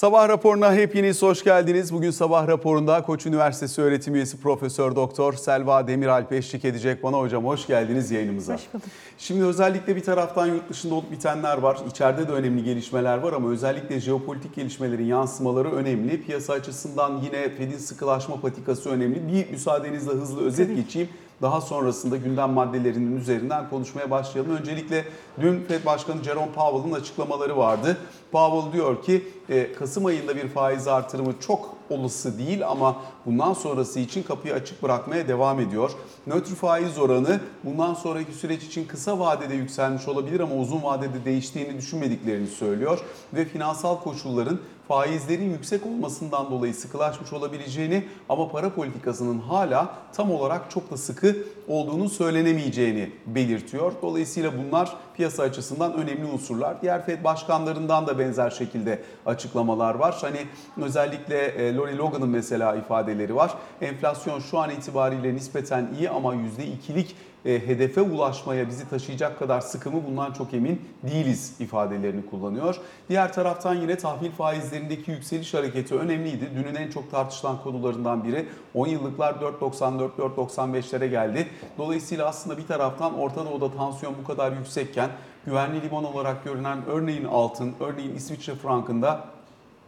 Sabah raporuna hepiniz hoş geldiniz. Bugün sabah raporunda Koç Üniversitesi öğretim üyesi Profesör Doktor Selva Demiralp eşlik edecek bana hocam. Hoş geldiniz yayınımıza. Hoş bulduk. Şimdi özellikle bir taraftan yurt dışında olup bitenler var. İçeride de önemli gelişmeler var ama özellikle jeopolitik gelişmelerin yansımaları önemli. Piyasa açısından yine Fed'in sıkılaşma patikası önemli. Bir müsaadenizle hızlı özet Tabii. geçeyim. Daha sonrasında gündem maddelerinin üzerinden konuşmaya başlayalım. Öncelikle dün Fed Başkanı Jerome Powell'ın açıklamaları vardı. Powell diyor ki e, Kasım ayında bir faiz artırımı çok olası değil ama bundan sonrası için kapıyı açık bırakmaya devam ediyor. Nötr faiz oranı bundan sonraki süreç için kısa vadede yükselmiş olabilir ama uzun vadede değiştiğini düşünmediklerini söylüyor ve finansal koşulların faizlerin yüksek olmasından dolayı sıkılaşmış olabileceğini ama para politikasının hala tam olarak çok da sıkı olduğunu söylenemeyeceğini belirtiyor. Dolayısıyla bunlar piyasa açısından önemli unsurlar. Diğer Fed başkanlarından da benzer şekilde açıklamalar var. Hani özellikle e, Lori Logan'ın mesela ifadeleri var. Enflasyon şu an itibariyle nispeten iyi ama %2'lik e, hedefe ulaşmaya bizi taşıyacak kadar sıkı mı bundan çok emin değiliz ifadelerini kullanıyor. Diğer taraftan yine tahvil faizlerindeki yükseliş hareketi önemliydi. Dünün en çok tartışılan konularından biri 10 yıllıklar 4.94-4.95'lere geldi. Dolayısıyla aslında bir taraftan Orta Doğu'da tansiyon bu kadar yüksekken güvenli liman olarak görünen örneğin altın, örneğin İsviçre frankında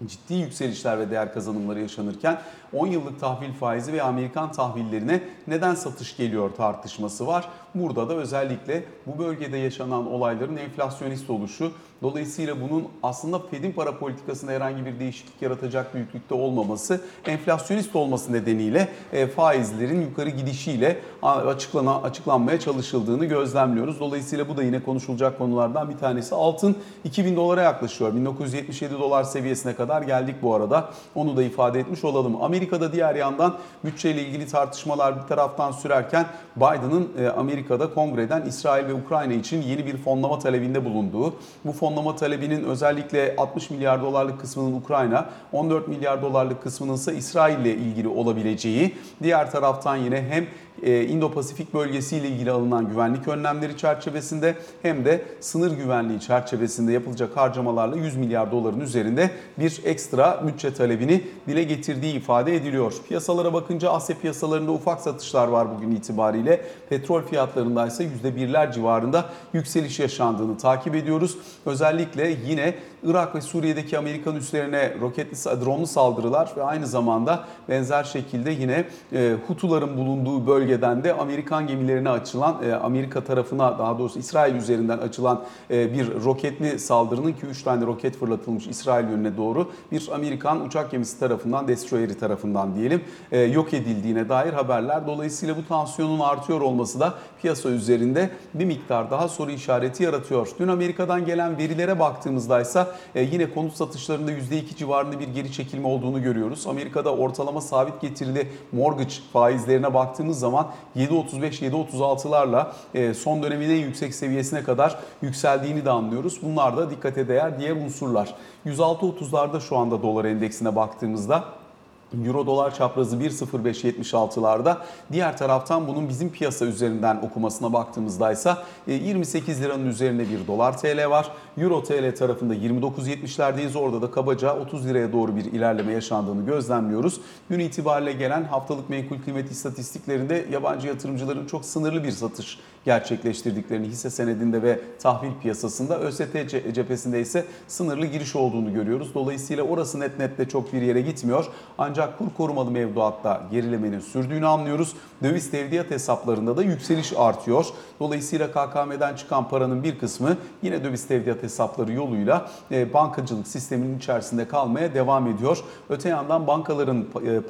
ciddi yükselişler ve değer kazanımları yaşanırken 10 yıllık tahvil faizi ve Amerikan tahvillerine neden satış geliyor tartışması var. Burada da özellikle bu bölgede yaşanan olayların enflasyonist oluşu, dolayısıyla bunun aslında Fed'in para politikasında herhangi bir değişiklik yaratacak büyüklükte olmaması, enflasyonist olması nedeniyle e, faizlerin yukarı gidişiyle açıklana, açıklanmaya çalışıldığını gözlemliyoruz. Dolayısıyla bu da yine konuşulacak konulardan bir tanesi. Altın 2000 dolara yaklaşıyor. 1977 dolar seviyesine kadar geldik bu arada. Onu da ifade etmiş olalım. Amerika'da diğer yandan bütçeyle ilgili tartışmalar bir taraftan sürerken Biden'ın e, Amerika'da kongreden İsrail ve Ukrayna için yeni bir fonlama talebinde bulunduğu, bu fonlama talebinin özellikle 60 milyar dolarlık kısmının Ukrayna, 14 milyar dolarlık kısmının ise İsrail ile ilgili olabileceği, diğer taraftan yine hem e, Indo-Pasifik bölgesiyle ilgili alınan güvenlik önlemleri çerçevesinde hem de sınır güvenliği çerçevesinde yapılacak harcamalarla 100 milyar doların üzerinde bir ekstra bütçe talebini dile getirdiği ifade ediliyor. Piyasalara bakınca Asya piyasalarında ufak satışlar var bugün itibariyle. Petrol fiyatlarında ise %1'ler civarında yükseliş yaşandığını takip ediyoruz. Özellikle yine Irak ve Suriye'deki Amerikan üslerine roketli, dronlu saldırılar ve aynı zamanda benzer şekilde yine e, Hutuların bulunduğu bölgeden de Amerikan gemilerine açılan, e, Amerika tarafına daha doğrusu İsrail üzerinden açılan e, bir roketli saldırının ki 3 tane roket fırlatılmış İsrail yönüne doğru bir Amerikan uçak gemisi tarafından, destroyeri tarafından diyelim e, yok edildiğine dair haberler. Dolayısıyla bu tansiyonun artıyor olması da piyasa üzerinde bir miktar daha soru işareti yaratıyor. Dün Amerika'dan gelen verilere baktığımızda ise e, yine konut satışlarında %2 civarında bir geri çekilme olduğunu görüyoruz. Amerika'da ortalama sabit getirili mortgage faizlerine baktığımız zaman 7.35-7.36'larla e, son dönemin en yüksek seviyesine kadar yükseldiğini de anlıyoruz. Bunlar da dikkate değer diğer unsurlar. 106.30'larda şu anda dolar endeksine baktığımızda Euro dolar çaprazı 1.0576'larda. Diğer taraftan bunun bizim piyasa üzerinden okumasına baktığımızda ise 28 liranın üzerinde bir dolar TL var. Euro TL tarafında 29.70'lerdeyiz. Orada da kabaca 30 liraya doğru bir ilerleme yaşandığını gözlemliyoruz. Gün itibariyle gelen haftalık menkul kıymet istatistiklerinde yabancı yatırımcıların çok sınırlı bir satış gerçekleştirdiklerini hisse senedinde ve tahvil piyasasında ÖST cephesinde ise sınırlı giriş olduğunu görüyoruz. Dolayısıyla orası net nette çok bir yere gitmiyor. Ancak kur korumalı mevduatta gerilemenin sürdüğünü anlıyoruz. Döviz tevdiat hesaplarında da yükseliş artıyor. Dolayısıyla KKM'den çıkan paranın bir kısmı yine döviz tevdiat hesapları yoluyla e, bankacılık sisteminin içerisinde kalmaya devam ediyor. Öte yandan bankaların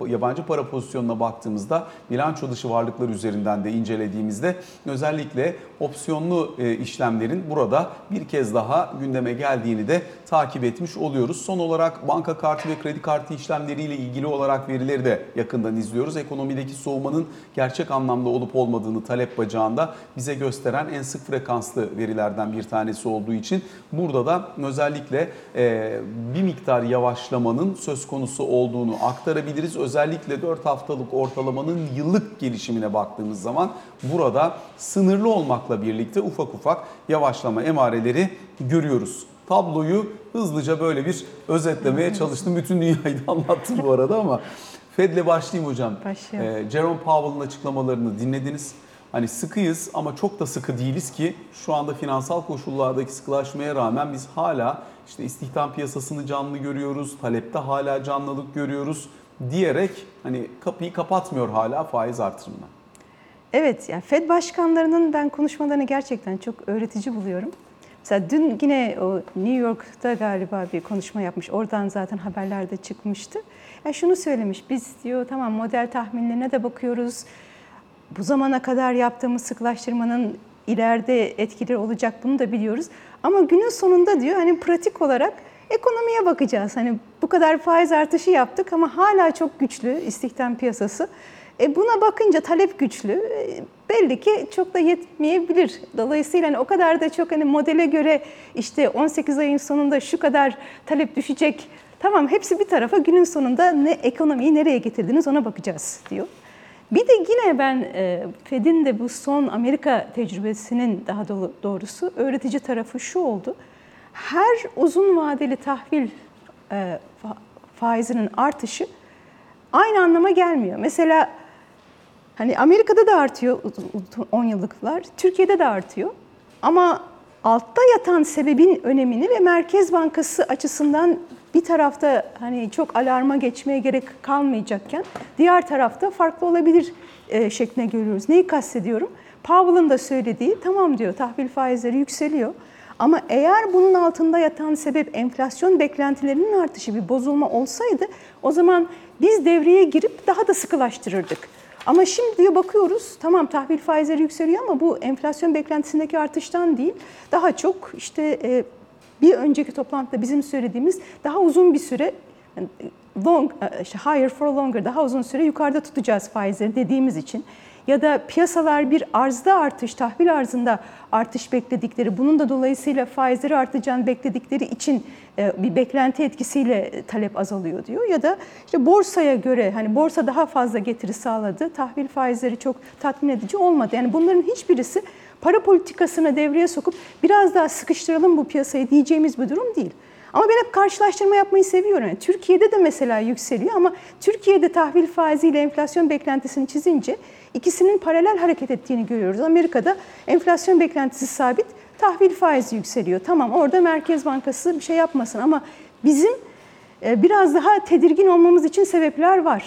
e, yabancı para pozisyonuna baktığımızda bilanço dışı varlıklar üzerinden de incelediğimizde özellikle opsiyonlu e, işlemlerin burada bir kez daha gündeme geldiğini de takip etmiş oluyoruz. Son olarak banka kartı ve kredi kartı işlemleriyle ilgili olarak verileri de yakından izliyoruz. Ekonomideki soğumanın gerçek anlamda olup olmadığını talep bacağında bize gösteren en sık frekanslı verilerden bir tanesi olduğu için burada da özellikle e, bir miktar yavaşlamanın söz konusu olduğunu aktarabiliriz. Özellikle 4 haftalık ortalamanın yıllık gelişimine baktığımız zaman burada sınırlı olmakla birlikte ufak ufak yavaşlama emareleri görüyoruz tabloyu hızlıca böyle bir özetlemeye çalıştım. Bütün dünyayı da anlattım bu arada ama Fed'le başlayayım hocam. Başlayalım. Ee, Jerome Powell'ın açıklamalarını dinlediniz. Hani sıkıyız ama çok da sıkı değiliz ki şu anda finansal koşullardaki sıkılaşmaya rağmen biz hala işte istihdam piyasasını canlı görüyoruz, talepte hala canlılık görüyoruz diyerek hani kapıyı kapatmıyor hala faiz artırımına. Evet, yani Fed başkanlarının ben konuşmalarını gerçekten çok öğretici buluyorum. Mesela dün yine o New York'ta galiba bir konuşma yapmış. Oradan zaten haberlerde çıkmıştı. Yani şunu söylemiş. Biz diyor tamam model tahminlerine de bakıyoruz. Bu zamana kadar yaptığımız sıklaştırmanın ileride etkileri olacak bunu da biliyoruz. Ama günün sonunda diyor hani pratik olarak ekonomiye bakacağız. Hani bu kadar faiz artışı yaptık ama hala çok güçlü istihdam piyasası. E buna bakınca talep güçlü. E, belli ki çok da yetmeyebilir. Dolayısıyla hani o kadar da çok hani modele göre işte 18 ayın sonunda şu kadar talep düşecek. Tamam hepsi bir tarafa günün sonunda ne ekonomiyi nereye getirdiniz ona bakacağız diyor. Bir de yine ben e, Fed'in de bu son Amerika tecrübesinin daha doğrusu öğretici tarafı şu oldu. Her uzun vadeli tahvil e, faizinin artışı aynı anlama gelmiyor. Mesela hani Amerika'da da artıyor 10 yıllıklar, Türkiye'de de artıyor. Ama altta yatan sebebin önemini ve Merkez Bankası açısından bir tarafta hani çok alarma geçmeye gerek kalmayacakken diğer tarafta farklı olabilir e, şeklinde görüyoruz. Neyi kastediyorum? Powell'ın da söylediği tamam diyor tahvil faizleri yükseliyor. Ama eğer bunun altında yatan sebep enflasyon beklentilerinin artışı bir bozulma olsaydı o zaman biz devreye girip daha da sıkılaştırırdık. Ama şimdi diyor bakıyoruz tamam tahvil faizleri yükseliyor ama bu enflasyon beklentisindeki artıştan değil daha çok işte e, bir önceki toplantıda bizim söylediğimiz daha uzun bir süre long, e, higher for longer daha uzun süre yukarıda tutacağız faizleri dediğimiz için ya da piyasalar bir arzda artış, tahvil arzında artış bekledikleri, bunun da dolayısıyla faizleri artacağını bekledikleri için e, bir beklenti etkisiyle talep azalıyor diyor. Ya da işte borsaya göre hani borsa daha fazla getiri sağladı, tahvil faizleri çok tatmin edici olmadı. Yani bunların hiçbirisi para politikasını devreye sokup biraz daha sıkıştıralım bu piyasayı diyeceğimiz bir durum değil. Ama ben hep karşılaştırma yapmayı seviyorum. Yani Türkiye'de de mesela yükseliyor ama Türkiye'de tahvil faiziyle enflasyon beklentisini çizince ikisinin paralel hareket ettiğini görüyoruz. Amerika'da enflasyon beklentisi sabit, tahvil faizi yükseliyor. Tamam orada Merkez Bankası bir şey yapmasın ama bizim e, biraz daha tedirgin olmamız için sebepler var.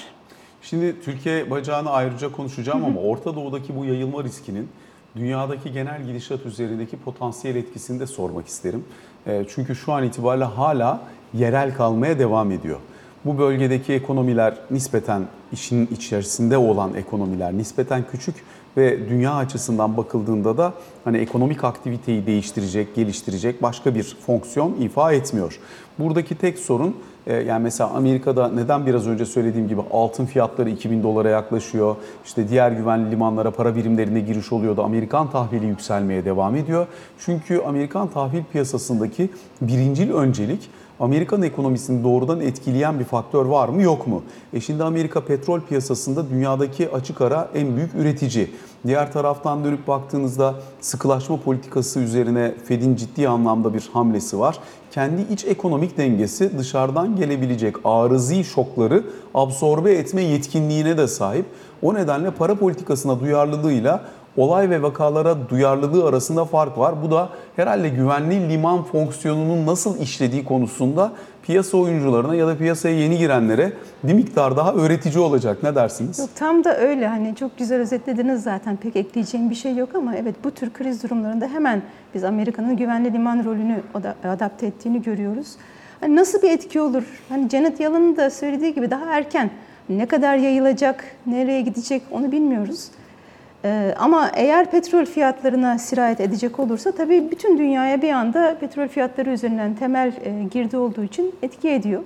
Şimdi Türkiye bacağını ayrıca konuşacağım ama Orta Doğu'daki bu yayılma riskinin dünyadaki genel gidişat üzerindeki potansiyel etkisini de sormak isterim. E, çünkü şu an itibariyle hala yerel kalmaya devam ediyor. Bu bölgedeki ekonomiler nispeten işin içerisinde olan ekonomiler nispeten küçük ve dünya açısından bakıldığında da hani ekonomik aktiviteyi değiştirecek, geliştirecek başka bir fonksiyon ifa etmiyor. Buradaki tek sorun e, yani mesela Amerika'da neden biraz önce söylediğim gibi altın fiyatları 2000 dolara yaklaşıyor. İşte diğer güvenli limanlara para birimlerine giriş oluyor da Amerikan tahvili yükselmeye devam ediyor. Çünkü Amerikan tahvil piyasasındaki birincil öncelik Amerikan ekonomisini doğrudan etkileyen bir faktör var mı yok mu? E şimdi Amerika petrol piyasasında dünyadaki açık ara en büyük üretici. Diğer taraftan dönüp baktığınızda sıkılaşma politikası üzerine Fed'in ciddi anlamda bir hamlesi var. Kendi iç ekonomik dengesi dışarıdan gelebilecek arızi şokları absorbe etme yetkinliğine de sahip. O nedenle para politikasına duyarlılığıyla olay ve vakalara duyarlılığı arasında fark var. Bu da herhalde güvenli liman fonksiyonunun nasıl işlediği konusunda piyasa oyuncularına ya da piyasaya yeni girenlere bir miktar daha öğretici olacak. Ne dersiniz? Yok, tam da öyle. Hani çok güzel özetlediniz zaten. Pek ekleyeceğim bir şey yok ama evet bu tür kriz durumlarında hemen biz Amerika'nın güvenli liman rolünü adapte ettiğini görüyoruz. Hani nasıl bir etki olur? Hani Janet Yellen'ın da söylediği gibi daha erken ne kadar yayılacak, nereye gidecek onu bilmiyoruz. Ee, ama eğer petrol fiyatlarına sirayet edecek olursa tabii bütün dünyaya bir anda petrol fiyatları üzerinden temel e, girdi olduğu için etki ediyor.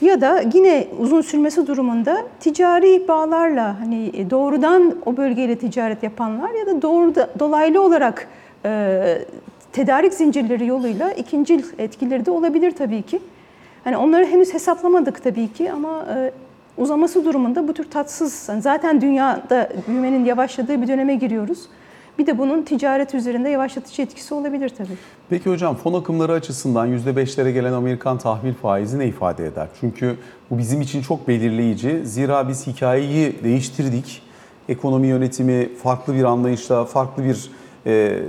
Ya da yine uzun sürmesi durumunda ticari bağlarla hani e, doğrudan o bölgeyle ticaret yapanlar ya da doğru dolaylı olarak e, tedarik zincirleri yoluyla ikinci etkileri de olabilir tabii ki. Hani onları henüz hesaplamadık tabii ki ama e, uzaması durumunda bu tür tatsız, yani zaten dünyada büyümenin yavaşladığı bir döneme giriyoruz. Bir de bunun ticaret üzerinde yavaşlatıcı etkisi olabilir tabii. Peki hocam fon akımları açısından %5'lere gelen Amerikan tahvil faizi ne ifade eder? Çünkü bu bizim için çok belirleyici. Zira biz hikayeyi değiştirdik. Ekonomi yönetimi farklı bir anlayışla, farklı bir e,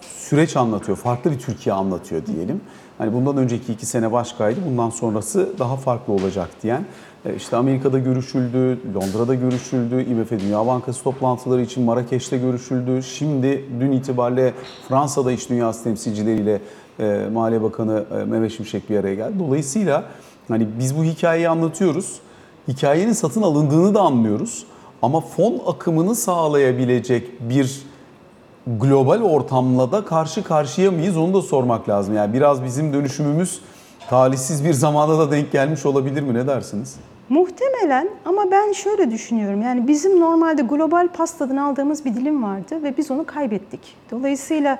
süreç anlatıyor, farklı bir Türkiye anlatıyor diyelim. Hani bundan önceki iki sene başkaydı, bundan sonrası daha farklı olacak diyen. E, İşte Amerika'da görüşüldü, Londra'da görüşüldü, IMF Dünya Bankası toplantıları için Marrakeş'te görüşüldü. Şimdi dün itibariyle Fransa'da iş dünyası temsilcileriyle e, Maliye Bakanı e, Mehmet Şimşek bir araya geldi. Dolayısıyla hani biz bu hikayeyi anlatıyoruz. Hikayenin satın alındığını da anlıyoruz. Ama fon akımını sağlayabilecek bir global ortamla da karşı karşıya mıyız onu da sormak lazım. Yani biraz bizim dönüşümümüz talihsiz bir zamanda da denk gelmiş olabilir mi ne dersiniz? Muhtemelen ama ben şöyle düşünüyorum. Yani bizim normalde global pastadan aldığımız bir dilim vardı ve biz onu kaybettik. Dolayısıyla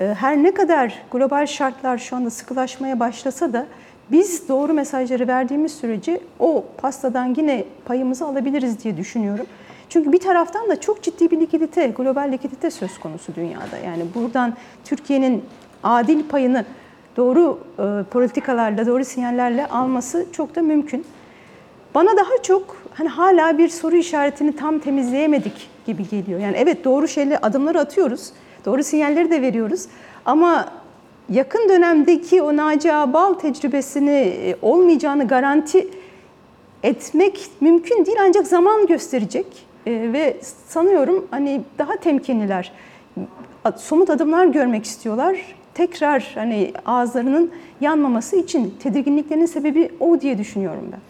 e, her ne kadar global şartlar şu anda sıkılaşmaya başlasa da biz doğru mesajları verdiğimiz sürece o pastadan yine payımızı alabiliriz diye düşünüyorum. Çünkü bir taraftan da çok ciddi bir likidite, global likidite söz konusu dünyada. Yani buradan Türkiye'nin adil payını doğru e, politikalarla, doğru sinyallerle alması çok da mümkün. Bana daha çok hani hala bir soru işaretini tam temizleyemedik gibi geliyor. Yani evet doğru şeyleri adımları atıyoruz. Doğru sinyalleri de veriyoruz. Ama yakın dönemdeki o Naci Ağbal tecrübesini e, olmayacağını garanti etmek mümkün değil ancak zaman gösterecek. E, ve sanıyorum hani daha temkinliler. Somut adımlar görmek istiyorlar. Tekrar hani ağızlarının yanmaması için tedirginliklerinin sebebi o diye düşünüyorum ben.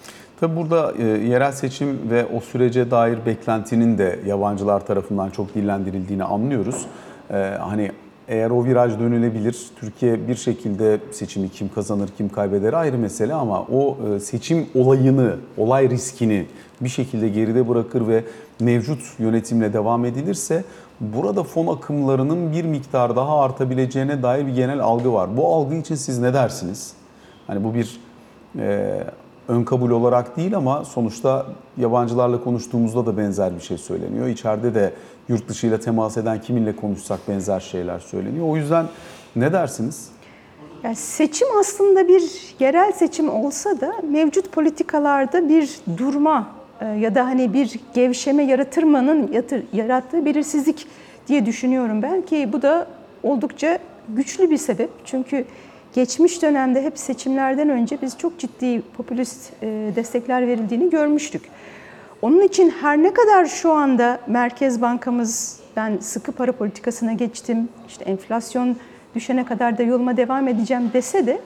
Tabi burada e, yerel seçim ve o sürece dair beklentinin de yabancılar tarafından çok dillendirildiğini anlıyoruz. E, hani eğer o viraj dönülebilir, Türkiye bir şekilde seçimi kim kazanır, kim kaybeder ayrı mesele ama o e, seçim olayını, olay riskini bir şekilde geride bırakır ve mevcut yönetimle devam edilirse burada fon akımlarının bir miktar daha artabileceğine dair bir genel algı var. Bu algı için siz ne dersiniz? Hani bu bir e, ön kabul olarak değil ama sonuçta yabancılarla konuştuğumuzda da benzer bir şey söyleniyor. İçeride de yurt dışıyla temas eden kiminle konuşsak benzer şeyler söyleniyor. O yüzden ne dersiniz? Yani seçim aslında bir yerel seçim olsa da mevcut politikalarda bir durma ya da hani bir gevşeme yaratırmanın yatır, yarattığı belirsizlik diye düşünüyorum ben ki bu da oldukça güçlü bir sebep. Çünkü geçmiş dönemde hep seçimlerden önce biz çok ciddi popülist e, destekler verildiğini görmüştük. Onun için her ne kadar şu anda Merkez Bankamız ben sıkı para politikasına geçtim, işte enflasyon düşene kadar da yoluma devam edeceğim dese de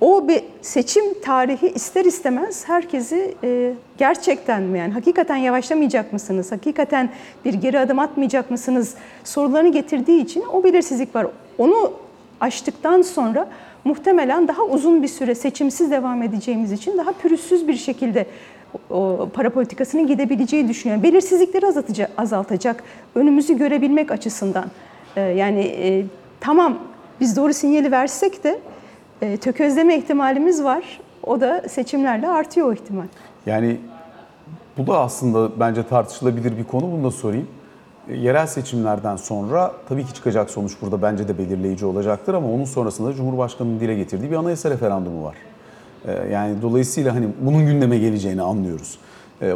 o bir seçim tarihi ister istemez herkesi e, gerçekten mi yani hakikaten yavaşlamayacak mısınız, hakikaten bir geri adım atmayacak mısınız sorularını getirdiği için o belirsizlik var. Onu aştıktan sonra muhtemelen daha uzun bir süre seçimsiz devam edeceğimiz için daha pürüzsüz bir şekilde o para politikasının gidebileceği düşünüyorum. Belirsizlikleri azaltacak, azaltacak önümüzü görebilmek açısından. Ee, yani e, tamam biz doğru sinyali versek de e, tökezleme ihtimalimiz var. O da seçimlerle artıyor o ihtimal. Yani bu da aslında bence tartışılabilir bir konu. Bunu da sorayım. E, Yerel seçimlerden sonra tabii ki çıkacak sonuç burada bence de belirleyici olacaktır ama onun sonrasında Cumhurbaşkanı'nın dile getirdiği bir anayasa referandumu var. E, Yani dolayısıyla hani bunun gündeme geleceğini anlıyoruz.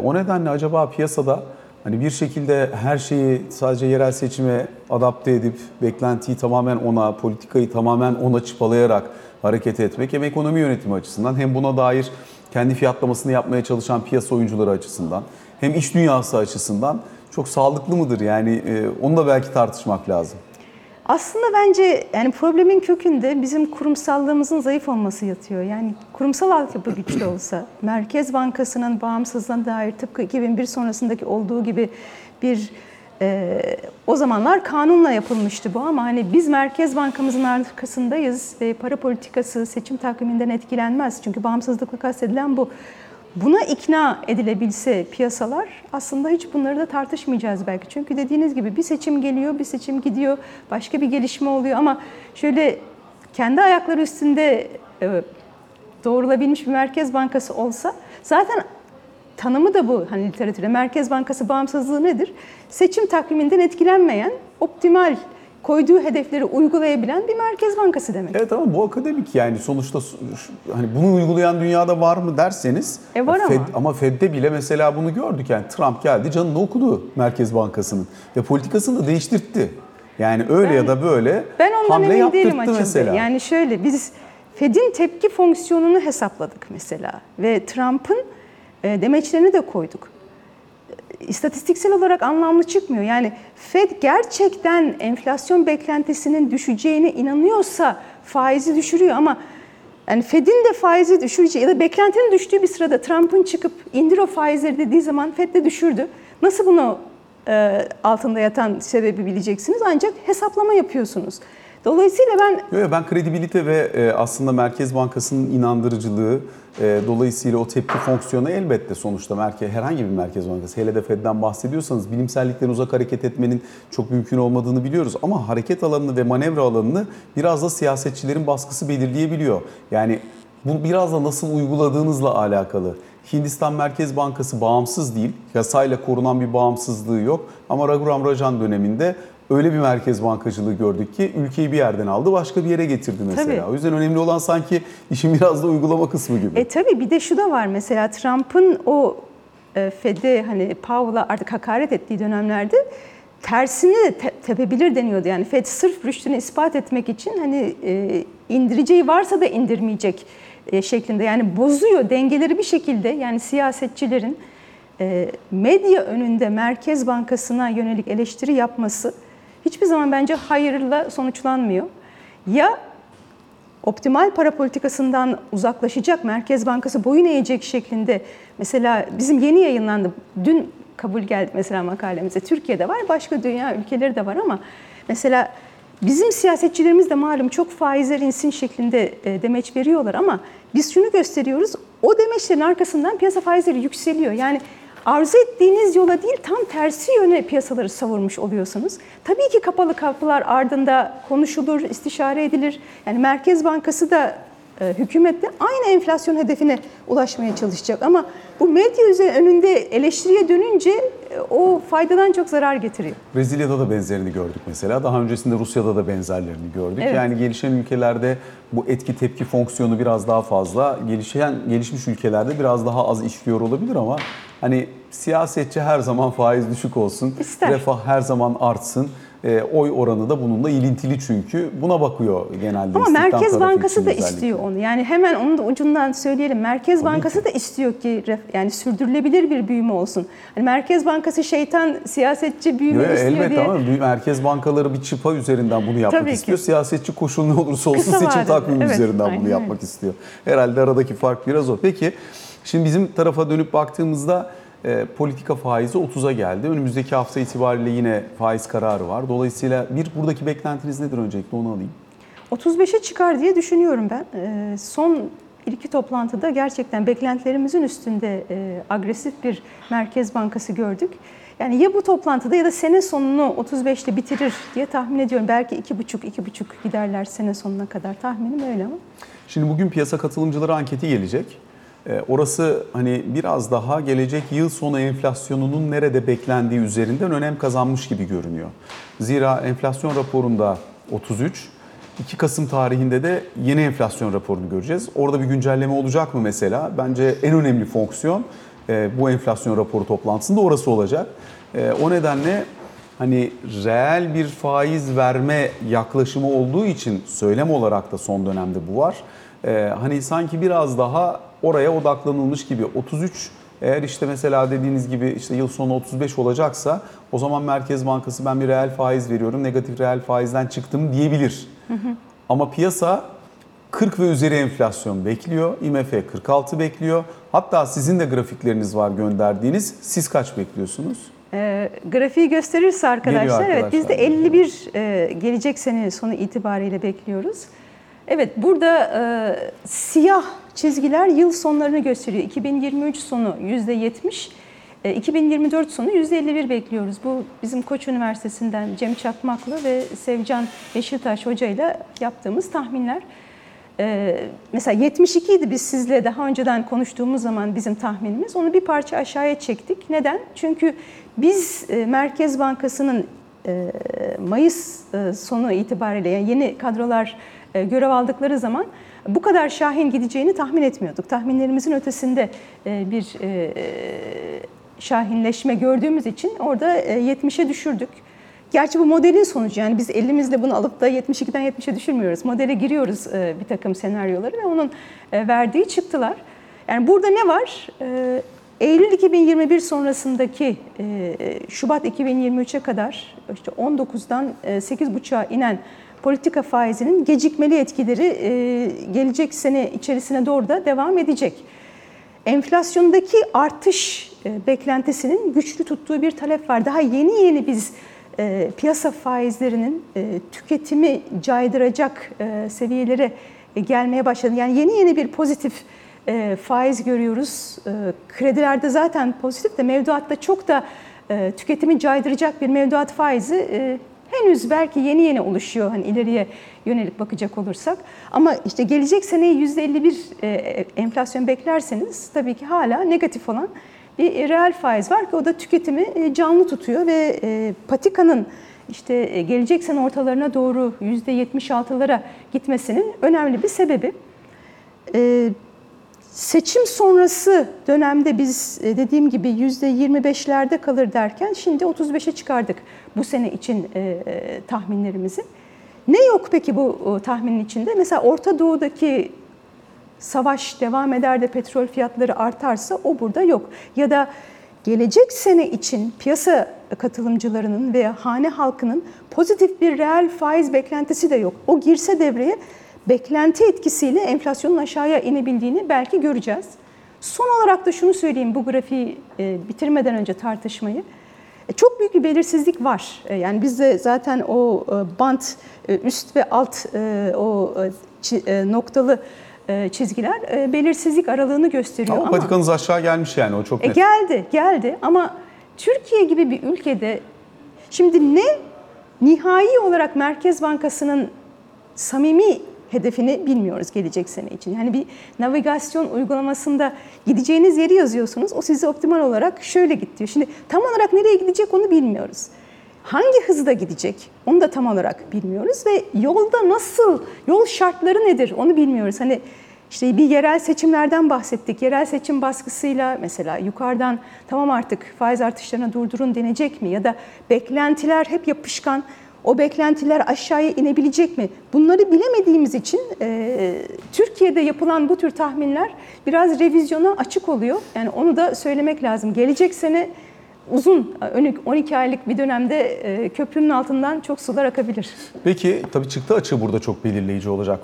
O nedenle acaba piyasada hani bir şekilde her şeyi sadece yerel seçime adapte edip beklentiyi tamamen ona, politikayı tamamen ona çıpalayarak hareket etmek hem ekonomi yönetimi açısından hem buna dair kendi fiyatlamasını yapmaya çalışan piyasa oyuncuları açısından hem iş dünyası açısından çok sağlıklı mıdır? Yani e, onu da belki tartışmak lazım. Aslında bence yani problemin kökünde bizim kurumsallığımızın zayıf olması yatıyor. Yani kurumsal altyapı güçlü olsa, Merkez Bankası'nın bağımsızlığına dair tıpkı 2001 sonrasındaki olduğu gibi bir e, o zamanlar kanunla yapılmıştı bu ama hani biz Merkez Bankamızın arkasındayız ve para politikası seçim takviminden etkilenmez. Çünkü bağımsızlıkla kastedilen bu. Buna ikna edilebilse piyasalar aslında hiç bunları da tartışmayacağız belki. Çünkü dediğiniz gibi bir seçim geliyor, bir seçim gidiyor, başka bir gelişme oluyor ama şöyle kendi ayakları üstünde e, doğrulabilmiş bir merkez bankası olsa zaten tanımı da bu hani literatüre. Merkez Bankası bağımsızlığı nedir? Seçim takviminden etkilenmeyen, optimal koyduğu hedefleri uygulayabilen bir merkez bankası demek. Evet ama bu akademik yani sonuçta hani bunu uygulayan dünyada var mı derseniz E var Fed, ama. ama Fed'de bile mesela bunu gördük yani Trump geldi canını okudu Merkez Bankası'nın ve politikasını da değiştirtti. Yani öyle Ben- ya da böyle Ben hamle yaptırttı mesela. Yani şöyle biz Fed'in tepki fonksiyonunu hesapladık mesela ve Trump'ın demeçlerini de koyduk. E, İstatistiksel olarak anlamlı çıkmıyor. Yani Fed gerçekten enflasyon beklentisinin düşeceğine inanıyorsa faizi düşürüyor ama yani Fed'in de faizi düşüreceği ya da beklentinin düştüğü bir sırada Trump'ın çıkıp indir o faizleri dediği zaman Fed de düşürdü. Nasıl bunu e, altında yatan sebebi bileceksiniz ancak hesaplama yapıyorsunuz. Dolayısıyla ben Yok, ben kredibilite ve e, aslında Merkez Bankası'nın inandırıcılığı e, dolayısıyla o tepki fonksiyonu elbette sonuçta merke, herhangi bir Merkez Bankası hele de Fed'den bahsediyorsanız bilimsellikten uzak hareket etmenin çok mümkün olmadığını biliyoruz. Ama hareket alanını ve manevra alanını biraz da siyasetçilerin baskısı belirleyebiliyor. Yani bu biraz da nasıl uyguladığınızla alakalı. Hindistan Merkez Bankası bağımsız değil, yasayla korunan bir bağımsızlığı yok. Ama Raghuram Rajan döneminde öyle bir merkez bankacılığı gördük ki ülkeyi bir yerden aldı başka bir yere getirdi mesela. Tabii. O yüzden önemli olan sanki işin biraz da uygulama kısmı gibi. E tabii bir de şu da var mesela Trump'ın o e, Fed'e hani Powell'a artık hakaret ettiği dönemlerde tersini de te- tepebilir deniyordu. Yani Fed sırf rüştünü ispat etmek için hani e, indireceği varsa da indirmeyecek şeklinde yani bozuyor dengeleri bir şekilde yani siyasetçilerin e, medya önünde Merkez Bankası'na yönelik eleştiri yapması hiçbir zaman bence hayırla sonuçlanmıyor. Ya optimal para politikasından uzaklaşacak, Merkez Bankası boyun eğecek şeklinde mesela bizim yeni yayınlandı, dün kabul geldi mesela makalemize. Türkiye'de var, başka dünya ülkeleri de var ama mesela bizim siyasetçilerimiz de malum çok faizler insin şeklinde e, demeç veriyorlar ama biz şunu gösteriyoruz, o demeçlerin arkasından piyasa faizleri yükseliyor. Yani arzu ettiğiniz yola değil tam tersi yöne piyasaları savurmuş oluyorsunuz. Tabii ki kapalı kapılar ardında konuşulur, istişare edilir. Yani Merkez Bankası da e, hükümet de aynı enflasyon hedefine ulaşmaya çalışacak. Ama bu medya önünde eleştiriye dönünce o faydadan çok zarar getiriyor. Brezilya'da da benzerini gördük mesela. Daha öncesinde Rusya'da da benzerlerini gördük. Evet. Yani gelişen ülkelerde bu etki tepki fonksiyonu biraz daha fazla. Gelişen gelişmiş ülkelerde biraz daha az işliyor olabilir ama hani siyasetçi her zaman faiz düşük olsun. İster. Refah her zaman artsın. E, oy oranı da bununla ilintili çünkü. Buna bakıyor genelde Ama Merkez Bankası da özellikle. istiyor onu. Yani hemen onun da ucundan söyleyelim. Merkez Tabii Bankası ki. da istiyor ki yani sürdürülebilir bir büyüme olsun. Hani Merkez Bankası şeytan siyasetçi büyüme Yo, yo, istiyor elbette diye. ama merkez bankaları bir çıpa üzerinden bunu yapmak Tabii ki. istiyor. Siyasetçi koşul ne olursa olsun Kısa seçim takvimi evet, üzerinden aynen bunu yapmak istiyor. Herhalde aradaki fark biraz o. Peki şimdi bizim tarafa dönüp baktığımızda e, politika faizi 30'a geldi. Önümüzdeki hafta itibariyle yine faiz kararı var. Dolayısıyla bir buradaki beklentiniz nedir öncelikle onu alayım. 35'e çıkar diye düşünüyorum ben. Ee, Son bir iki toplantıda gerçekten beklentilerimizin üstünde e, agresif bir Merkez Bankası gördük. Yani ya bu toplantıda ya da sene sonunu 35'te bitirir diye tahmin ediyorum. Belki iki buçuk, iki buçuk giderler sene sonuna kadar. Tahminim öyle ama. Şimdi bugün piyasa katılımcıları anketi gelecek. Ee, Orası hani biraz daha gelecek yıl sonu enflasyonunun nerede beklendiği üzerinden önem kazanmış gibi görünüyor. Zira enflasyon raporunda 33, 2 Kasım tarihinde de yeni enflasyon raporunu göreceğiz. Orada bir güncelleme olacak mı mesela? Bence en önemli fonksiyon e, bu enflasyon raporu toplantısında orası olacak. E, O nedenle hani reel bir faiz verme yaklaşımı olduğu için söylem olarak da son dönemde bu var. Ee, hani sanki biraz daha oraya odaklanılmış gibi 33 eğer işte mesela dediğiniz gibi işte yıl sonu 35 olacaksa o zaman Merkez Bankası ben bir reel faiz veriyorum negatif reel faizden çıktım diyebilir. Ama piyasa 40 ve üzeri enflasyon bekliyor. IMF 46 bekliyor. Hatta sizin de grafikleriniz var gönderdiğiniz. Siz kaç bekliyorsunuz? E, grafiği gösterirse arkadaşlar, Geliyor evet biz de arkadaşlar. 51 e, gelecek sene sonu itibariyle bekliyoruz. Evet burada e, siyah çizgiler yıl sonlarını gösteriyor. 2023 sonu %70, e, 2024 sonu %51 bekliyoruz. Bu bizim Koç Üniversitesi'nden Cem Çakmaklı ve Sevcan Yeşiltaş Hoca ile yaptığımız tahminler. Ee, mesela 72 idi biz sizle daha önceden konuştuğumuz zaman bizim tahminimiz. Onu bir parça aşağıya çektik. Neden? Çünkü biz e, Merkez Bankası'nın e, Mayıs e, sonu itibariyle yani yeni kadrolar e, görev aldıkları zaman bu kadar şahin gideceğini tahmin etmiyorduk. Tahminlerimizin ötesinde e, bir e, şahinleşme gördüğümüz için orada e, 70'e düşürdük. Gerçi bu modelin sonucu yani biz elimizle bunu alıp da 72'den 70'e düşürmüyoruz. Modele giriyoruz e, bir takım senaryoları ve onun verdiği çıktılar. Yani burada ne var? Eylül 2021 sonrasındaki Şubat 2023'e kadar işte 19'dan e, 8,5'a inen politika faizinin gecikmeli etkileri e, gelecek sene içerisine doğru da devam edecek. Enflasyondaki artış e, beklentisinin güçlü tuttuğu bir talep var. Daha yeni yeni biz e, piyasa faizlerinin tüketimi caydıracak seviyelere gelmeye başladı. Yani yeni yeni bir pozitif faiz görüyoruz. Kredilerde zaten pozitif de mevduatta çok da tüketimi caydıracak bir mevduat faizi henüz belki yeni yeni oluşuyor hani ileriye yönelik bakacak olursak. Ama işte gelecek seneye %51 e, enflasyon beklerseniz tabii ki hala negatif olan bir reel faiz var ki o da tüketimi e, canlı tutuyor ve e, patikanın işte gelecek sene ortalarına doğru %76'lara gitmesinin önemli bir sebebi. Seçim sonrası dönemde biz e, dediğim gibi %25'lerde kalır derken şimdi 35'e çıkardık bu sene için e, e, tahminlerimizi. Ne yok peki bu tahminin içinde? Mesela Orta Doğu'daki savaş devam eder de petrol fiyatları artarsa o burada yok. Ya da gelecek sene için piyasa katılımcılarının veya hane halkının pozitif bir reel faiz beklentisi de yok. O girse devreye beklenti etkisiyle enflasyonun aşağıya inebildiğini belki göreceğiz. Son olarak da şunu söyleyeyim bu grafiği e, bitirmeden önce tartışmayı. E, Çok büyük bir belirsizlik var. E, Yani bizde zaten o bant üst ve alt o noktalı çizgiler belirsizlik aralığını gösteriyor. Ama ama patikanız aşağı gelmiş yani o çok net. geldi, geldi ama Türkiye gibi bir ülkede şimdi ne nihai olarak Merkez Bankası'nın samimi hedefini bilmiyoruz gelecek sene için. Yani bir navigasyon uygulamasında gideceğiniz yeri yazıyorsunuz. O size optimal olarak şöyle git diyor. Şimdi tam olarak nereye gidecek onu bilmiyoruz. Hangi hızda gidecek onu da tam olarak bilmiyoruz ve yolda nasıl, yol şartları nedir onu bilmiyoruz. Hani işte bir yerel seçimlerden bahsettik. Yerel seçim baskısıyla mesela yukarıdan tamam artık faiz artışlarına durdurun denecek mi? Ya da beklentiler hep yapışkan. O beklentiler aşağıya inebilecek mi? Bunları bilemediğimiz için e, Türkiye'de yapılan bu tür tahminler biraz revizyona açık oluyor. Yani onu da söylemek lazım. Gelecek sene uzun, 12 aylık bir dönemde e, köprünün altından çok sular akabilir. Peki tabii çıktı açığı burada çok belirleyici olacak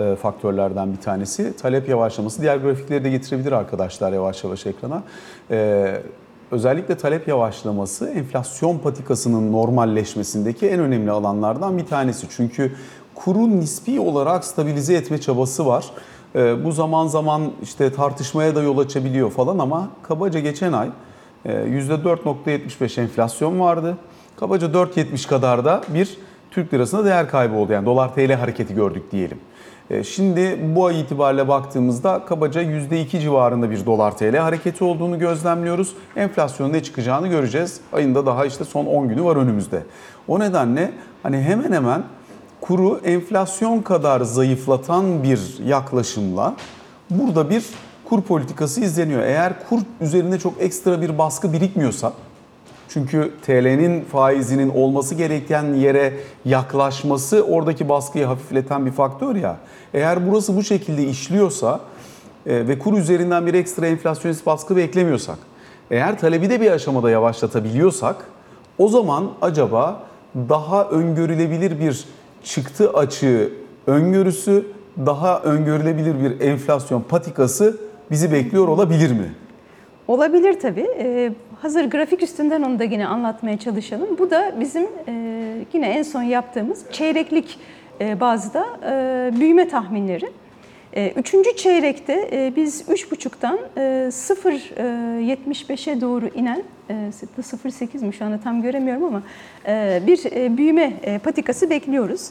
e, faktörlerden bir tanesi. Talep yavaşlaması. Diğer grafikleri de getirebilir arkadaşlar yavaş yavaş ekrana. Ee, özellikle talep yavaşlaması enflasyon patikasının normalleşmesindeki en önemli alanlardan bir tanesi. Çünkü kuru nispi olarak stabilize etme çabası var. Ee, bu zaman zaman işte tartışmaya da yol açabiliyor falan ama kabaca geçen ay e, %4.75 enflasyon vardı. Kabaca 4.70 kadar da bir Türk lirasına değer kaybı oldu. Yani dolar TL hareketi gördük diyelim. E, Şimdi bu ay itibariyle baktığımızda kabaca %2 civarında bir dolar TL hareketi olduğunu gözlemliyoruz. Enflasyonun ne çıkacağını göreceğiz. Ayında daha işte son 10 günü var önümüzde. O nedenle hani hemen hemen kuru enflasyon kadar zayıflatan bir yaklaşımla burada bir kur politikası izleniyor. Eğer kur üzerinde çok ekstra bir baskı birikmiyorsa çünkü TL'nin faizinin olması gereken yere yaklaşması oradaki baskıyı hafifleten bir faktör ya. Eğer burası bu şekilde işliyorsa e, ve kur üzerinden bir ekstra enflasyonist baskı beklemiyorsak, eğer talebi de bir aşamada yavaşlatabiliyorsak o zaman acaba daha öngörülebilir bir çıktı açığı öngörüsü, daha öngörülebilir bir enflasyon patikası bizi bekliyor olabilir mi? Olabilir tabii. Ee, hazır grafik üstünden onu da yine anlatmaya çalışalım. Bu da bizim e, yine en son yaptığımız çeyreklik e, bazda e, büyüme tahminleri. E, üçüncü çeyrekte e, biz 3,5'tan e, 0.75'e doğru inen, e, 0.8 mi şu anda tam göremiyorum ama e, bir e, büyüme e, patikası bekliyoruz.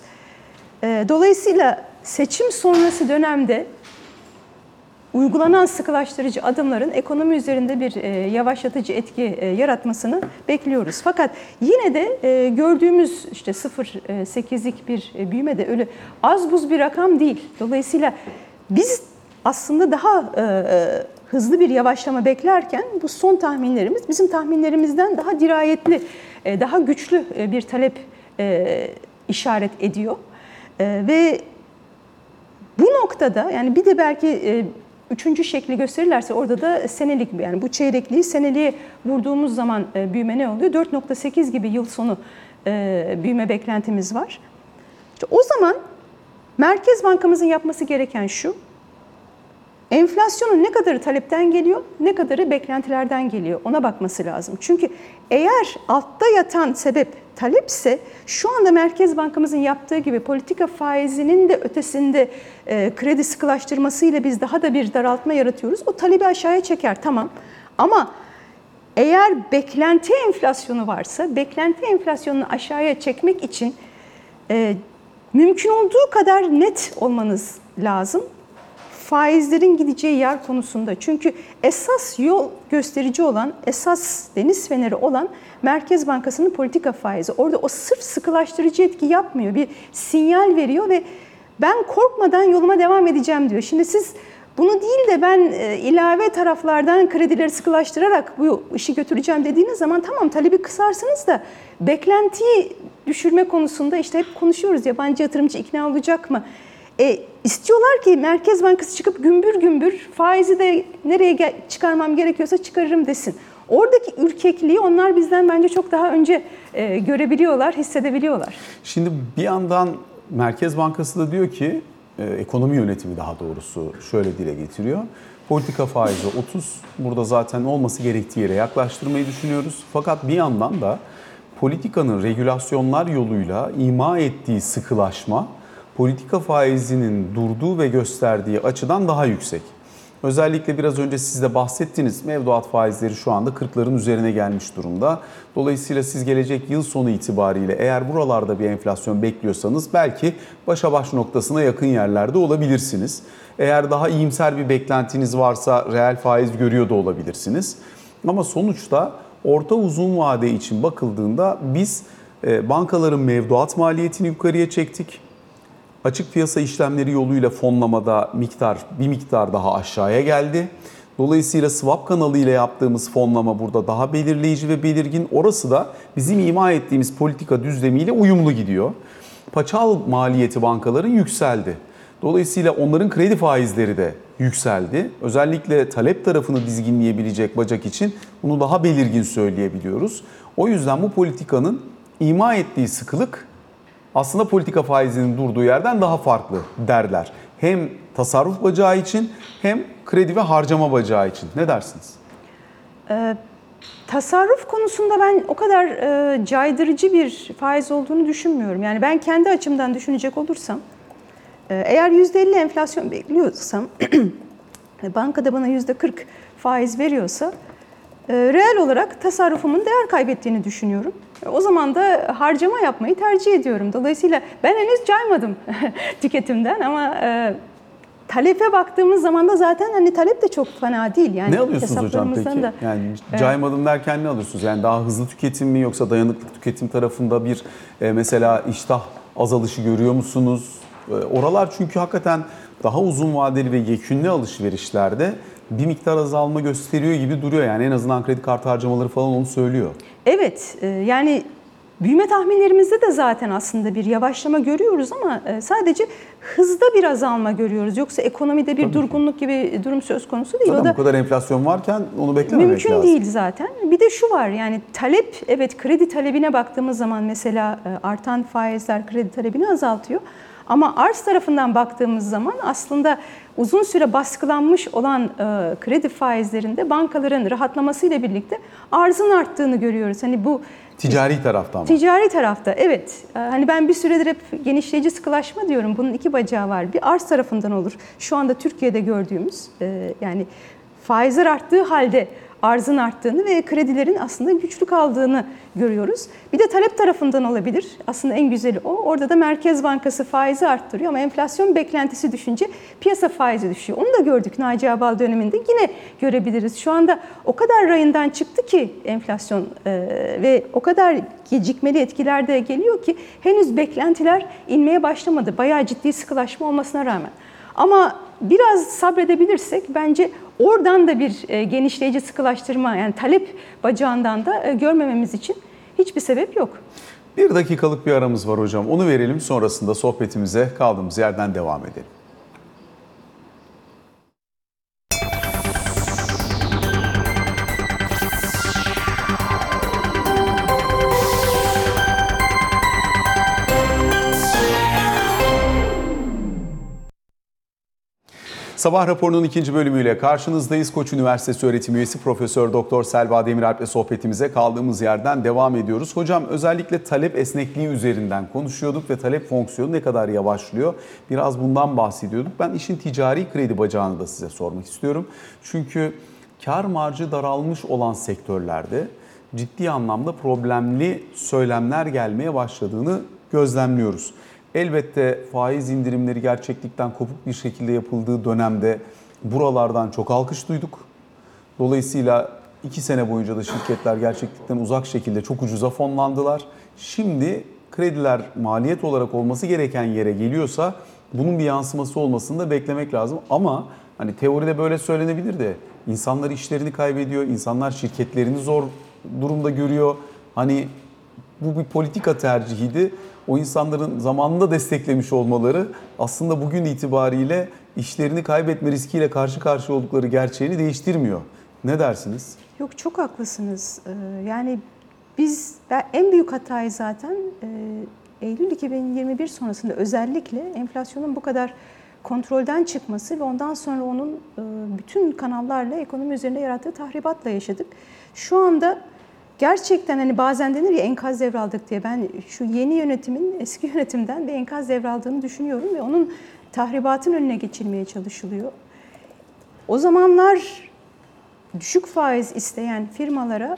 E, Dolayısıyla seçim sonrası dönemde uygulanan sıkılaştırıcı adımların ekonomi üzerinde bir e, yavaşlatıcı etki e, yaratmasını bekliyoruz. Fakat yine de e, gördüğümüz işte 0.8'lik bir e, büyüme de öyle az buz bir rakam değil. Dolayısıyla biz aslında daha e, e, hızlı bir yavaşlama beklerken bu son tahminlerimiz bizim tahminlerimizden daha dirayetli, e, daha güçlü e, bir talep e, işaret ediyor. E, ve bu noktada yani bir de belki e, üçüncü şekli gösterirlerse orada da senelik yani bu çeyrekliği seneliğe vurduğumuz zaman e, büyüme ne oluyor? 4.8 gibi yıl sonu e, büyüme beklentimiz var. O zaman Merkez Bankamızın yapması gereken şu. Enflasyonun ne kadarı talepten geliyor, ne kadarı beklentilerden geliyor ona bakması lazım. Çünkü eğer altta yatan sebep talepse şu anda Merkez Bankamızın yaptığı gibi politika faizinin de ötesinde e, kredi sıkılaştırmasıyla biz daha da bir daraltma yaratıyoruz. O talebi aşağıya çeker tamam ama eğer beklenti enflasyonu varsa beklenti enflasyonunu aşağıya çekmek için e, mümkün olduğu kadar net olmanız lazım faizlerin gideceği yer konusunda. Çünkü esas yol gösterici olan, esas deniz feneri olan Merkez Bankası'nın politika faizi. Orada o sırf sıkılaştırıcı etki yapmıyor. Bir sinyal veriyor ve ben korkmadan yoluma devam edeceğim diyor. Şimdi siz bunu değil de ben e, ilave taraflardan kredileri sıkılaştırarak bu işi götüreceğim dediğiniz zaman tamam talebi kısarsınız da beklentiyi düşürme konusunda işte hep konuşuyoruz yabancı yatırımcı ikna olacak mı? E, istiyorlar ki Merkez Bankası çıkıp gümbür gümbür faizi de nereye çıkarmam gerekiyorsa çıkarırım desin. Oradaki ürkekliği onlar bizden bence çok daha önce e, görebiliyorlar, hissedebiliyorlar. Şimdi bir yandan Merkez Bankası da diyor ki, e, ekonomi yönetimi daha doğrusu şöyle dile getiriyor. Politika faizi 30, burada zaten olması gerektiği yere yaklaştırmayı düşünüyoruz. Fakat bir yandan da politikanın regülasyonlar yoluyla ima ettiği sıkılaşma, politika faizinin durduğu ve gösterdiği açıdan daha yüksek. Özellikle biraz önce siz de bahsettiniz mevduat faizleri şu anda 40'ların üzerine gelmiş durumda. Dolayısıyla siz gelecek yıl sonu itibariyle eğer buralarda bir enflasyon bekliyorsanız belki başa baş noktasına yakın yerlerde olabilirsiniz. Eğer daha iyimser bir beklentiniz varsa reel faiz görüyor da olabilirsiniz. Ama sonuçta orta uzun vade için bakıldığında biz e, bankaların mevduat maliyetini yukarıya çektik. Açık piyasa işlemleri yoluyla fonlamada miktar bir miktar daha aşağıya geldi. Dolayısıyla swap kanalıyla yaptığımız fonlama burada daha belirleyici ve belirgin. Orası da bizim ima ettiğimiz politika düzlemiyle uyumlu gidiyor. Paçal maliyeti bankaların yükseldi. Dolayısıyla onların kredi faizleri de yükseldi. Özellikle talep tarafını dizginleyebilecek bacak için bunu daha belirgin söyleyebiliyoruz. O yüzden bu politikanın ima ettiği sıkılık aslında politika faizinin durduğu yerden daha farklı derler. Hem tasarruf bacağı için hem kredi ve harcama bacağı için. Ne dersiniz? Ee, tasarruf konusunda ben o kadar e, caydırıcı bir faiz olduğunu düşünmüyorum. Yani ben kendi açımdan düşünecek olursam, e, eğer %50 enflasyon bekliyorsam, bankada bana %40 faiz veriyorsa, e, reel olarak tasarrufumun değer kaybettiğini düşünüyorum. E, O zaman da harcama yapmayı tercih ediyorum. Dolayısıyla ben henüz caymadım tüketimden ama e, talepe baktığımız zaman da zaten hani talep de çok fena değil. Yani ne alıyorsunuz hocam peki? da- Yani caymadım derken ne alıyorsunuz? Yani daha hızlı tüketim mi yoksa dayanıklı tüketim tarafında bir e, mesela iştah azalışı görüyor musunuz? E, oralar çünkü hakikaten daha uzun vadeli ve yekünlü alışverişlerde bir miktar azalma gösteriyor gibi duruyor. Yani en azından kredi kartı harcamaları falan onu söylüyor. Evet, e, yani büyüme tahminlerimizde de zaten aslında bir yavaşlama görüyoruz ama e, sadece hızda bir azalma görüyoruz. Yoksa ekonomide bir Tabii durgunluk gibi durum söz konusu değil. Zaten o da bu kadar enflasyon varken onu beklememek mümkün lazım. değil zaten. Bir de şu var yani talep, evet kredi talebine baktığımız zaman mesela e, artan faizler kredi talebini azaltıyor. Ama arz tarafından baktığımız zaman aslında uzun süre baskılanmış olan e, kredi faizlerinde bankaların rahatlamasıyla birlikte arzın arttığını görüyoruz. Hani bu Ticari taraftan mı? Ticari tarafta evet. Ee, Hani ben bir süredir hep genişleyici sıkılaşma diyorum. Bunun iki bacağı var. Bir arz tarafından olur. Şu anda Türkiye'de gördüğümüz e, yani faizler arttığı halde arzın arttığını ve kredilerin aslında güçlü kaldığını görüyoruz. Bir de talep tarafından olabilir. Aslında en güzeli o. Orada da Merkez Bankası faizi arttırıyor ama enflasyon beklentisi düşünce piyasa faizi düşüyor. Onu da gördük Naci Abal döneminde. Yine görebiliriz. Şu anda o kadar rayından çıktı ki enflasyon e, ve o kadar gecikmeli etkiler de geliyor ki henüz beklentiler inmeye başlamadı. Bayağı ciddi sıkılaşma olmasına rağmen. Ama biraz sabredebilirsek bence oradan da bir e, genişleyici sıkılaştırma yani talep bacağından da e, görmememiz için hiçbir sebep yok. Bir dakikalık bir aramız var hocam. Onu verelim sonrasında sohbetimize kaldığımız yerden devam edelim. Sabah raporunun ikinci bölümüyle karşınızdayız. Koç Üniversitesi öğretim üyesi Profesör Doktor Selva Demiralp ile sohbetimize kaldığımız yerden devam ediyoruz. Hocam özellikle talep esnekliği üzerinden konuşuyorduk ve talep fonksiyonu ne kadar yavaşlıyor? Biraz bundan bahsediyorduk. Ben işin ticari kredi bacağını da size sormak istiyorum. Çünkü kar marjı daralmış olan sektörlerde ciddi anlamda problemli söylemler gelmeye başladığını gözlemliyoruz. Elbette faiz indirimleri gerçeklikten kopuk bir şekilde yapıldığı dönemde buralardan çok alkış duyduk. Dolayısıyla iki sene boyunca da şirketler gerçeklikten uzak şekilde çok ucuza fonlandılar. Şimdi krediler maliyet olarak olması gereken yere geliyorsa bunun bir yansıması olmasını da beklemek lazım. Ama hani teoride böyle söylenebilir de insanlar işlerini kaybediyor, insanlar şirketlerini zor durumda görüyor. Hani bu bir politika tercihiydi. O insanların zamanında desteklemiş olmaları aslında bugün itibariyle işlerini kaybetme riskiyle karşı karşıya oldukları gerçeğini değiştirmiyor. Ne dersiniz? Yok çok haklısınız. Ee, Yani biz en büyük hatayı zaten e, Eylül 2021 sonrasında özellikle enflasyonun bu kadar kontrolden çıkması ve ondan sonra onun e, bütün kanallarla ekonomi üzerinde yarattığı tahribatla yaşadık. Şu anda gerçekten hani bazen denir ya enkaz devraldık diye ben şu yeni yönetimin eski yönetimden bir enkaz devraldığını düşünüyorum ve onun tahribatın önüne geçilmeye çalışılıyor. O zamanlar düşük faiz isteyen firmalara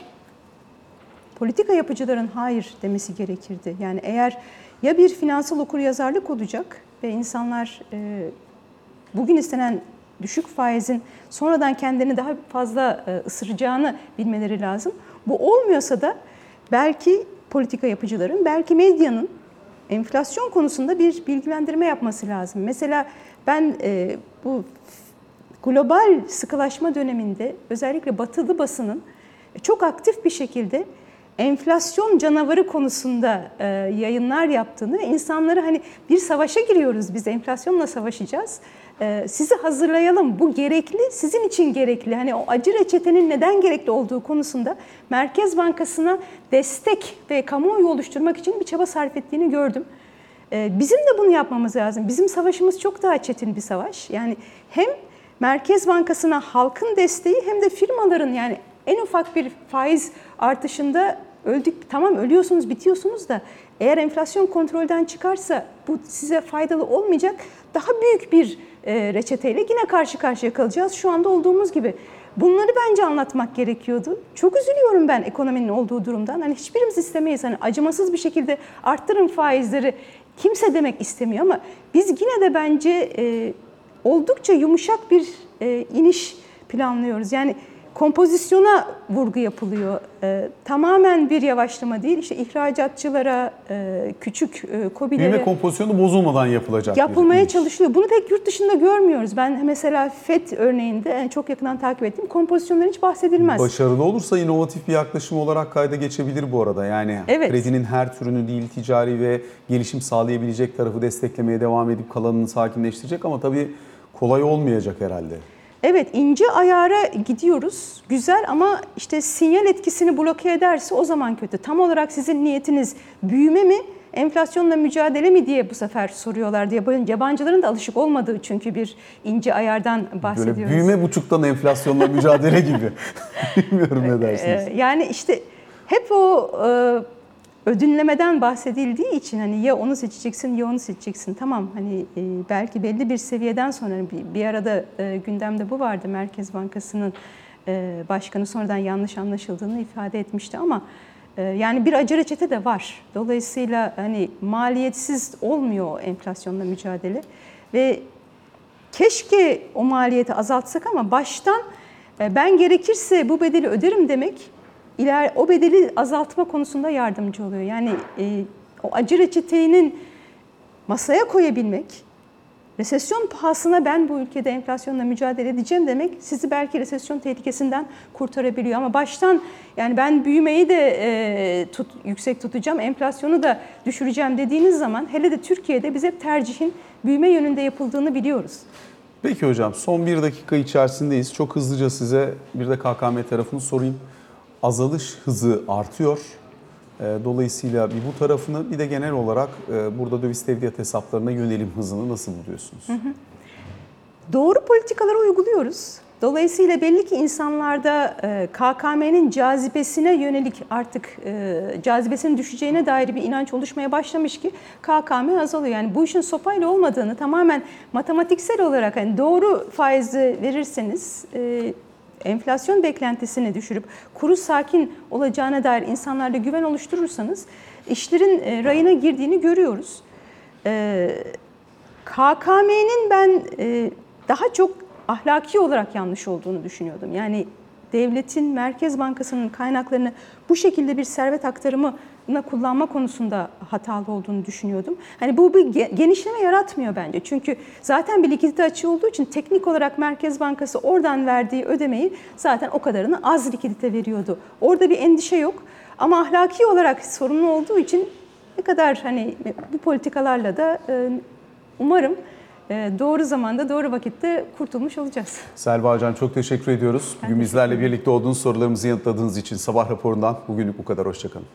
politika yapıcıların hayır demesi gerekirdi. Yani eğer ya bir finansal okuryazarlık olacak ve insanlar e, bugün istenen düşük faizin sonradan kendilerini daha fazla e, ısıracağını bilmeleri lazım. Bu olmuyorsa da belki politika yapıcıların, belki medyanın enflasyon konusunda bir bilgilendirme yapması lazım. Mesela ben e, bu global sıkılaşma döneminde özellikle batılı basının çok aktif bir şekilde enflasyon canavarı konusunda e, yayınlar yaptığını ve insanları hani bir savaşa giriyoruz biz enflasyonla savaşacağız. E, sizi hazırlayalım bu gerekli sizin için gerekli hani o acı reçetenin neden gerekli olduğu konusunda Merkez Bankası'na destek ve kamuoyu oluşturmak için bir çaba sarf ettiğini gördüm. E, bizim de bunu yapmamız lazım. Bizim savaşımız çok daha çetin bir savaş. Yani hem Merkez Bankası'na halkın desteği hem de firmaların yani en ufak bir faiz artışında öldük tamam ölüyorsunuz bitiyorsunuz da eğer enflasyon kontrolden çıkarsa bu size faydalı olmayacak daha büyük bir reçeteyle yine karşı karşıya kalacağız şu anda olduğumuz gibi. Bunları bence anlatmak gerekiyordu. Çok üzülüyorum ben ekonominin olduğu durumdan. Hani hiçbirimiz istemeyiz. Hani acımasız bir şekilde arttırın faizleri. Kimse demek istemiyor ama biz yine de bence e, oldukça yumuşak bir e, iniş planlıyoruz. Yani kompozisyona vurgu yapılıyor. E, tamamen bir yavaşlama değil. İşte ihracatçılara, e, küçük e, kobilere Büyüme kompozisyonu bozulmadan yapılacak. bir yapılmaya iniş. çalışılıyor. Bunu pek yurt dışında görmüyoruz. Ben mesela FED örneğinde yani çok yakından takip ettiğim kompozisyondan hiç bahsedilmez. Başarılı olursa inovatif bir yaklaşım olarak kayda geçebilir bu arada. Yani Evet. kredinin her türünü değil ticari ve gelişim sağlayabilecek tarafı desteklemeye devam edip kalanını sakinleştirecek ama tabii kolay olmayacak herhalde. Evet ince ayara gidiyoruz. Güzel ama işte sinyal etkisini bloke ederse o zaman kötü. Tam olarak sizin niyetiniz büyüme mi, enflasyonla mücadele mi diye bu sefer soruyorlar diye. Yabancıların da alışık olmadığı çünkü bir ince ayardan bahsediyoruz. Böyle büyüme buçuktan enflasyonla mücadele gibi. Bilmiyorum ne dersiniz. Ee, yani işte hep o e, ödünlemeden bahsedildiği için hani ya onu seçeceksin ya onu seçeceksin. Tamam hani e, belki belli bir seviyeden sonra bir, bir arada e, gündemde bu vardı Merkez Bankası'nın e, Başkanı sonradan yanlış anlaşıldığını ifade etmişti ama yani bir acı reçete de var. Dolayısıyla hani maliyetsiz olmuyor enflasyonla mücadele ve keşke o maliyeti azaltsak ama baştan ben gerekirse bu bedeli öderim demek iler o bedeli azaltma konusunda yardımcı oluyor. Yani e, o acı reçetenin masaya koyabilmek, resesyon pahasına ben bu ülkede enflasyonla mücadele edeceğim demek sizi belki resesyon tehlikesinden kurtarabiliyor. Ama baştan yani ben büyümeyi de e, tut, yüksek tutacağım, enflasyonu da düşüreceğim dediğiniz zaman hele de Türkiye'de biz hep tercihin büyüme yönünde yapıldığını biliyoruz. Peki hocam son bir dakika içerisindeyiz. Çok hızlıca size bir de KKM tarafını sorayım. Azalış hızı artıyor. Ee, Dolayısıyla bir bu tarafını bir de genel olarak e, burada döviz tevdiat hesaplarına yönelim hızını nasıl buluyorsunuz? Doğru politikaları uyguluyoruz. Dolayısıyla belli ki insanlarda e, KKM'nin cazibesine yönelik artık e, cazibesinin düşeceğine dair bir inanç oluşmaya başlamış ki KKM azalıyor. Yani bu işin sopayla olmadığını tamamen matematiksel olarak hani doğru faizi verirseniz enflasyon beklentisini düşürüp kuru sakin olacağına dair insanlarda güven oluşturursanız işlerin e, rayına girdiğini görüyoruz. E, KKM'nin ben e, daha çok ahlaki olarak yanlış olduğunu düşünüyordum. Yani devletin, Merkez Bankası'nın kaynaklarını bu şekilde bir servet aktarımına kullanma konusunda hatalı olduğunu düşünüyordum. Hani bu bir ge- genişleme yaratmıyor bence. Çünkü zaten bir likidite açığı olduğu için teknik olarak Merkez Bankası oradan verdiği ödemeyi zaten o kadarını az likidite veriyordu. Orada bir endişe yok. Ama ahlaki olarak sorunlu olduğu için ne kadar hani bu politikalarla da e, umarım e, doğru zamanda doğru vakitte kurtulmuş olacağız. Selva Hocam çok teşekkür ediyoruz. Bugün bizlerle birlikte olduğunuz sorularımızı yanıtladığınız için sabah raporundan bugünlük bu kadar. Hoşçakalın.